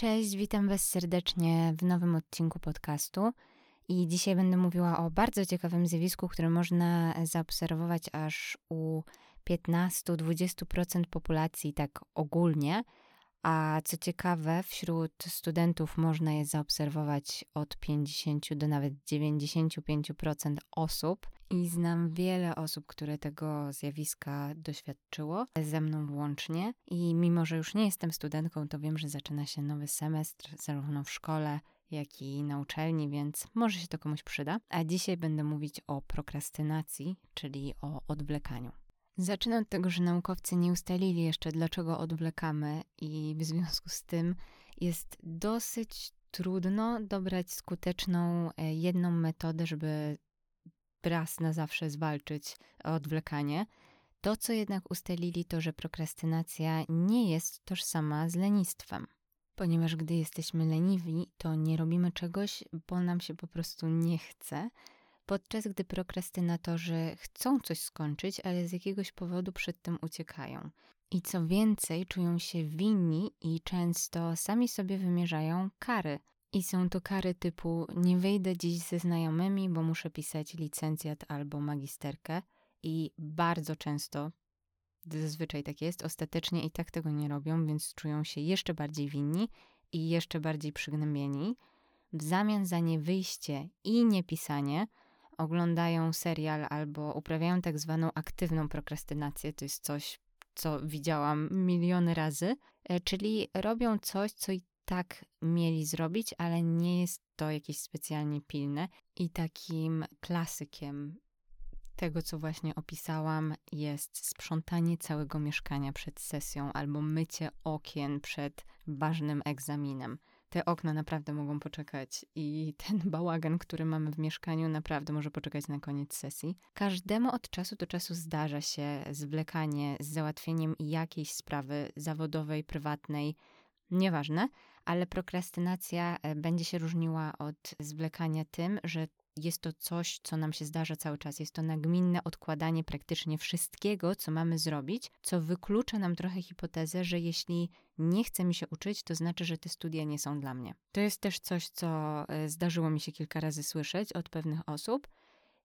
Cześć, witam Was serdecznie w nowym odcinku podcastu. I dzisiaj będę mówiła o bardzo ciekawym zjawisku, które można zaobserwować aż u 15-20% populacji, tak ogólnie. A co ciekawe, wśród studentów można je zaobserwować od 50 do nawet 95% osób. I znam wiele osób, które tego zjawiska doświadczyło, ze mną włącznie. I mimo, że już nie jestem studentką, to wiem, że zaczyna się nowy semestr, zarówno w szkole, jak i na uczelni, więc może się to komuś przyda. A dzisiaj będę mówić o prokrastynacji, czyli o odwlekaniu. Zacznę od tego, że naukowcy nie ustalili jeszcze, dlaczego odwlekamy, i w związku z tym jest dosyć trudno dobrać skuteczną e, jedną metodę, żeby raz na zawsze zwalczyć odwlekanie. To, co jednak ustalili, to, że prokrastynacja nie jest tożsama z lenistwem. Ponieważ gdy jesteśmy leniwi, to nie robimy czegoś, bo nam się po prostu nie chce, podczas gdy prokrastynatorzy chcą coś skończyć, ale z jakiegoś powodu przed tym uciekają. I co więcej, czują się winni i często sami sobie wymierzają kary. I są to kary typu nie wyjdę dziś ze znajomymi, bo muszę pisać licencjat albo magisterkę. I bardzo często, zazwyczaj tak jest, ostatecznie i tak tego nie robią, więc czują się jeszcze bardziej winni i jeszcze bardziej przygnębieni. W zamian za nie wyjście i niepisanie oglądają serial albo uprawiają tak zwaną aktywną prokrastynację. To jest coś, co widziałam miliony razy, e, czyli robią coś, co i tak mieli zrobić, ale nie jest to jakieś specjalnie pilne. I takim klasykiem tego, co właśnie opisałam, jest sprzątanie całego mieszkania przed sesją albo mycie okien przed ważnym egzaminem te okna naprawdę mogą poczekać i ten bałagan, który mamy w mieszkaniu, naprawdę może poczekać na koniec sesji. Każdemu od czasu do czasu zdarza się zwlekanie z załatwieniem jakiejś sprawy zawodowej, prywatnej, nieważne, ale prokrastynacja e, będzie się różniła od zwlekania tym, że jest to coś, co nam się zdarza cały czas. Jest to nagminne odkładanie praktycznie wszystkiego, co mamy zrobić, co wyklucza nam trochę hipotezę, że jeśli nie chce mi się uczyć, to znaczy, że te studia nie są dla mnie. To jest też coś, co e, zdarzyło mi się kilka razy słyszeć od pewnych osób.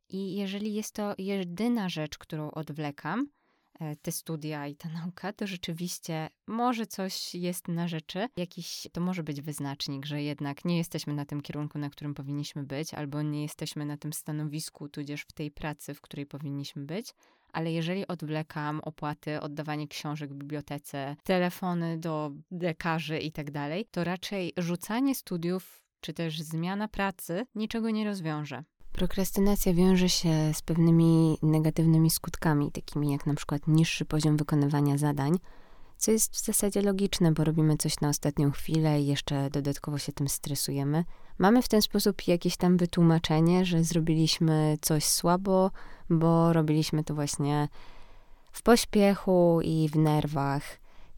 I jeżeli jest to jedyna rzecz, którą odwlekam, te studia i ta nauka, to rzeczywiście może coś jest na rzeczy. Jakiś to może być wyznacznik, że jednak nie jesteśmy na tym kierunku, na którym powinniśmy być, albo nie jesteśmy na tym stanowisku, tudzież w tej pracy, w której powinniśmy być. Ale jeżeli odwlekam opłaty, oddawanie książek w bibliotece, telefony do lekarzy i tak dalej, to raczej rzucanie studiów czy też zmiana pracy niczego nie rozwiąże. Prokrastynacja wiąże się z pewnymi negatywnymi skutkami, takimi jak na przykład niższy poziom wykonywania zadań, co jest w zasadzie logiczne, bo robimy coś na ostatnią chwilę i jeszcze dodatkowo się tym stresujemy. Mamy w ten sposób jakieś tam wytłumaczenie, że zrobiliśmy coś słabo, bo robiliśmy to właśnie w pośpiechu i w nerwach.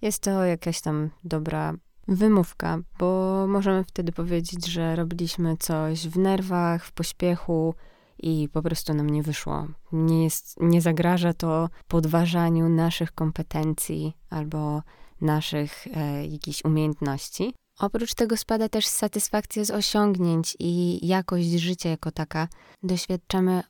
Jest to jakaś tam dobra wymówka, bo możemy wtedy powiedzieć, że robiliśmy coś w nerwach, w pośpiechu i po prostu nam nie wyszło. Nie, jest, nie zagraża to podważaniu naszych kompetencji albo naszych e, jakichś umiejętności. Oprócz tego spada też satysfakcja z osiągnięć i jakość życia jako taka. Doświadczamy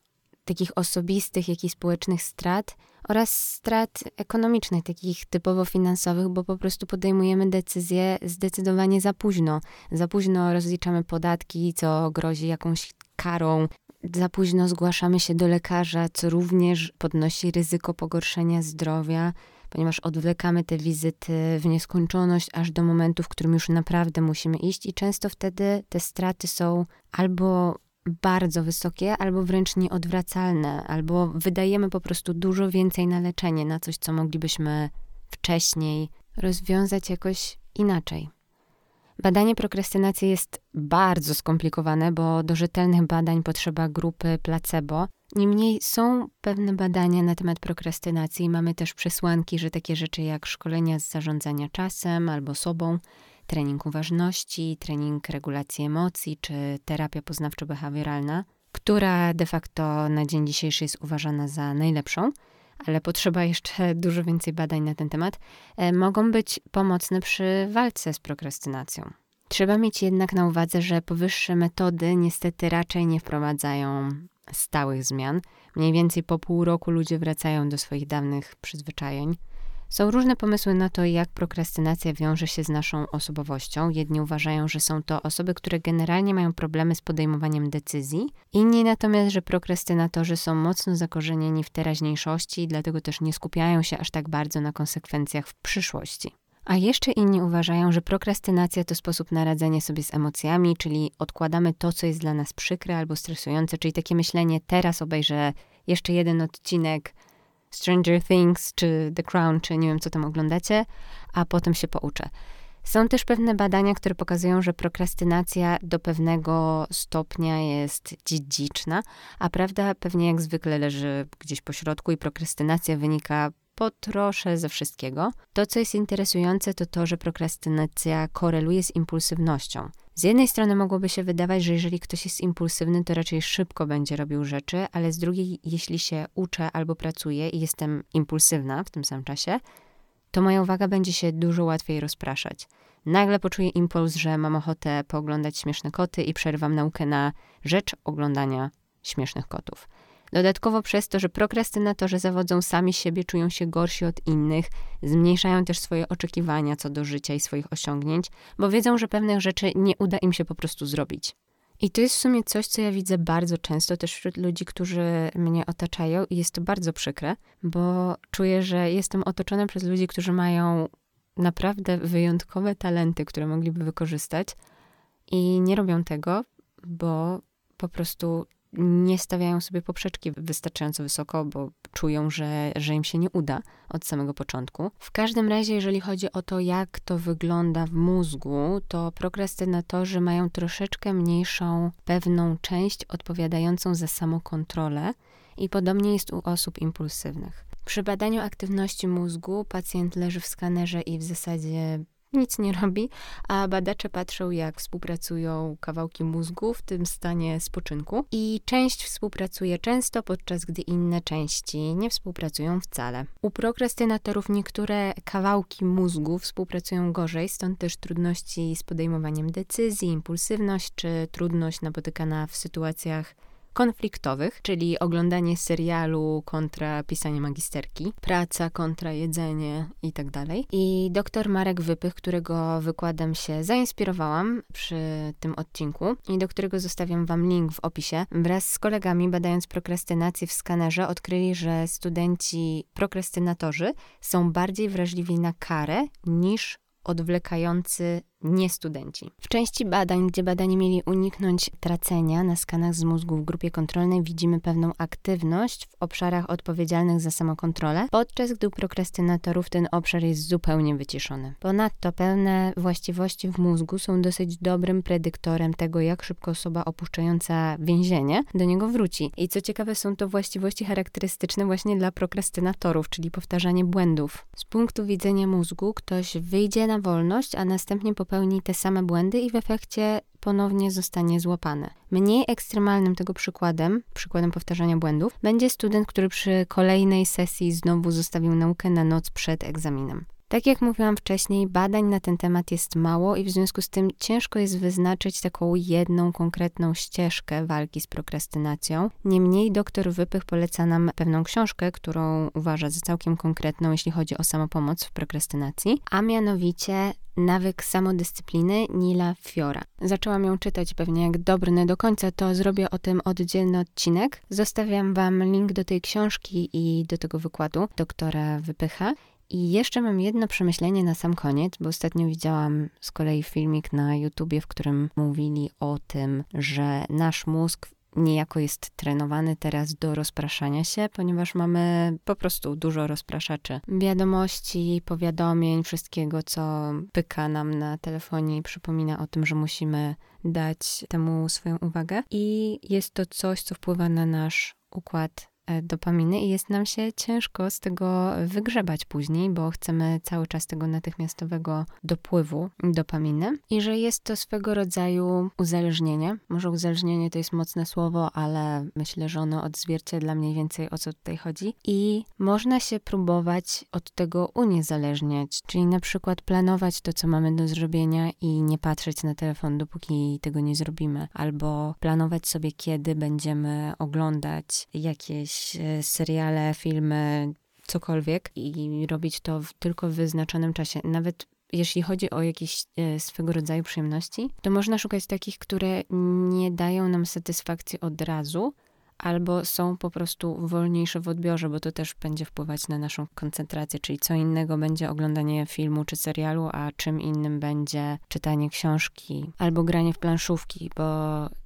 takich osobistych, jak i społecznych strat oraz strat ekonomicznych, takich typowo finansowych, bo po prostu podejmujemy decyzje zdecydowanie za późno. Za późno rozliczamy podatki, co grozi jakąś karą. Za późno zgłaszamy się do lekarza, co również podnosi ryzyko pogorszenia zdrowia, ponieważ odwlekamy te wizyty w nieskończoność aż do momentu, w którym już naprawdę musimy iść, i często wtedy te straty są albo bardzo wysokie, albo wręcz nieodwracalne, albo wydajemy po prostu dużo więcej na leczenie, na coś, co moglibyśmy wcześniej rozwiązać jakoś inaczej. Badanie prokrastynacji jest bardzo skomplikowane, bo do rzetelnych badań potrzeba grupy placebo. Niemniej są pewne badania na temat prokrastynacji. Mamy też przesłanki, że takie rzeczy jak szkolenia z zarządzania czasem albo sobą trening uważności, trening regulacji emocji czy terapia poznawczo-behawioralna, która de facto na dzień dzisiejszy jest uważana za najlepszą, ale potrzeba jeszcze dużo więcej badań na ten temat, e, mogą być pomocne przy walce z prokrastynacją. Trzeba mieć jednak na uwadze, że powyższe metody niestety raczej nie wprowadzają stałych zmian. Mniej więcej po pół roku ludzie wracają do swoich dawnych przyzwyczajeń. Są różne pomysły na to, jak prokrastynacja wiąże się z naszą osobowością. Jedni uważają, że są to osoby, które generalnie mają problemy z podejmowaniem decyzji, inni natomiast, że prokrastynatorzy są mocno zakorzenieni w teraźniejszości i dlatego też nie skupiają się aż tak bardzo na konsekwencjach w przyszłości. A jeszcze inni uważają, że prokrastynacja to sposób na radzenie sobie z emocjami, czyli odkładamy to, co jest dla nas przykre albo stresujące, czyli takie myślenie, teraz obejrzę jeszcze jeden odcinek Stranger Things, czy The Crown, czy nie wiem, co tam oglądacie, a potem się pouczę. Są też pewne badania, które pokazują, że prokrastynacja do pewnego stopnia jest dziedziczna, a prawda pewnie jak zwykle leży gdzieś po środku i prokrastynacja wynika po trosze ze wszystkiego. To, co jest interesujące, to to, że prokrastynacja koreluje z impulsywnością. Z jednej strony mogłoby się wydawać, że jeżeli ktoś jest impulsywny, to raczej szybko będzie robił rzeczy, ale z drugiej, jeśli się uczę albo pracuję i jestem impulsywna w tym samym czasie, to moja uwaga będzie się dużo łatwiej rozpraszać. Nagle poczuję impuls, że mam ochotę pooglądać śmieszne koty i przerwam naukę na rzecz oglądania śmiesznych kotów. Dodatkowo przez to, że prokrastynatorzy zawodzą sami siebie, czują się gorsi od innych, zmniejszają też swoje oczekiwania co do życia i swoich osiągnięć, bo wiedzą, że pewnych rzeczy nie uda im się po prostu zrobić. I to jest w sumie coś, co ja widzę bardzo często też wśród ludzi, którzy mnie otaczają, i jest to bardzo przykre, bo czuję, że jestem otoczona przez ludzi, którzy mają naprawdę wyjątkowe talenty, które mogliby wykorzystać, i nie robią tego, bo po prostu nie stawiają sobie poprzeczki wystarczająco wysoko, bo czują, że, że im się nie uda od samego początku. W każdym razie, jeżeli chodzi o to, jak to wygląda w mózgu, to prokrastynatorzy mają troszeczkę mniejszą pewną część odpowiadającą za samokontrolę i podobnie jest u osób impulsywnych. Przy badaniu aktywności mózgu pacjent leży w skanerze i w zasadzie nic nie robi, a badacze patrzą, jak współpracują kawałki mózgu w tym stanie spoczynku i część współpracuje często, podczas gdy inne części nie współpracują wcale. U prokrastynatorów niektóre kawałki mózgu współpracują gorzej, stąd też trudności z podejmowaniem decyzji, impulsywność czy trudność napotykana w sytuacjach konfliktowych, czyli oglądanie serialu kontra pisanie magisterki, praca kontra jedzenie i tak dalej. I doktor Marek Wypych, którego wykładem się zainspirowałam przy tym odcinku i do którego zostawiam wam link w opisie, wraz z kolegami badając prokrastynację w skanerze odkryli, że studenci prokrastynatorzy są bardziej wrażliwi na karę niż odwlekający niestudenci. W części badań, gdzie badani mieli uniknąć tracenia na skanach z mózgu w grupie kontrolnej, widzimy pewną aktywność w obszarach odpowiedzialnych za samokontrolę, podczas gdy u prokrastynatorów ten obszar jest zupełnie wyciszony. Ponadto pewne właściwości w mózgu są dosyć dobrym predyktorem tego, jak szybko osoba opuszczająca więzienie do niego wróci. I co ciekawe, są to właściwości charakterystyczne właśnie dla prokrastynatorów, czyli powtarzanie błędów. Z punktu widzenia mózgu ktoś wyjdzie na wolność, a następnie po popełni te same błędy i w efekcie ponownie zostanie złapany. Mniej ekstremalnym tego przykładem, przykładem powtarzania błędów, będzie student, który przy kolejnej sesji znowu zostawił naukę na noc przed egzaminem. Tak jak mówiłam wcześniej, badań na ten temat jest mało i w związku z tym ciężko jest wyznaczyć taką jedną konkretną ścieżkę walki z prokrastynacją. Niemniej dr Wypych poleca nam pewną książkę, którą uważa za całkiem konkretną, jeśli chodzi o samopomoc w prokrastynacji, a mianowicie Nawyk samodyscypliny Nila Fiora. Zaczęłam ją czytać pewnie jak dobrny do końca, to zrobię o tym oddzielny odcinek. Zostawiam Wam link do tej książki i do tego wykładu doktora Wypycha. I jeszcze mam jedno przemyślenie na sam koniec, bo ostatnio widziałam z kolei filmik na YouTubie, w którym mówili o tym, że nasz mózg niejako jest trenowany teraz do rozpraszania się, ponieważ mamy po prostu dużo rozpraszaczy. Wiadomości, powiadomień, wszystkiego, co pyka nam na telefonie i przypomina o tym, że musimy dać temu swoją uwagę. I jest to coś, co wpływa na nasz układ dopaminy i jest nam się ciężko z tego wygrzebać później, bo chcemy cały czas tego natychmiastowego dopływu dopaminy i że jest to swego rodzaju uzależnienie. Może uzależnienie to jest mocne słowo, ale myślę, że ono odzwierciedla mniej więcej o co tutaj chodzi. I można się próbować od tego uniezależniać, czyli na przykład planować to, co mamy do zrobienia i nie patrzeć na telefon, dopóki tego nie zrobimy, albo planować sobie, kiedy będziemy oglądać jakieś e, seriale, filmy, cokolwiek i robić to w, tylko w wyznaczonym czasie. Nawet jeśli chodzi o jakieś e, swego rodzaju przyjemności, to można szukać takich, które nie dają nam satysfakcji od razu, albo są po prostu wolniejsze w odbiorze, bo to też będzie wpływać na naszą koncentrację, czyli co innego będzie oglądanie filmu czy serialu, a czym innym będzie czytanie książki albo granie w planszówki, bo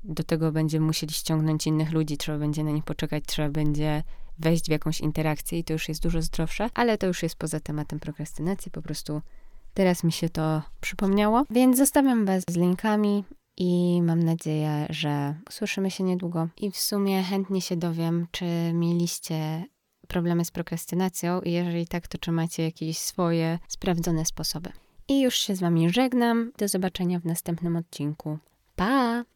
do tego będziemy musieli ściągnąć innych ludzi, trzeba będzie na nich poczekać, trzeba będzie wejść w jakąś interakcję i to już jest dużo zdrowsze, ale to już jest poza tematem prokrastynacji, po prostu teraz mi się to przypomniało, więc zostawiam Was z linkami i mam nadzieję, że usłyszymy się niedługo. I w sumie chętnie się dowiem, czy mieliście problemy z prokrastynacją i jeżeli tak, to czy macie jakieś swoje sprawdzone sposoby. I już się z Wami żegnam. Do zobaczenia w następnym odcinku. Pa!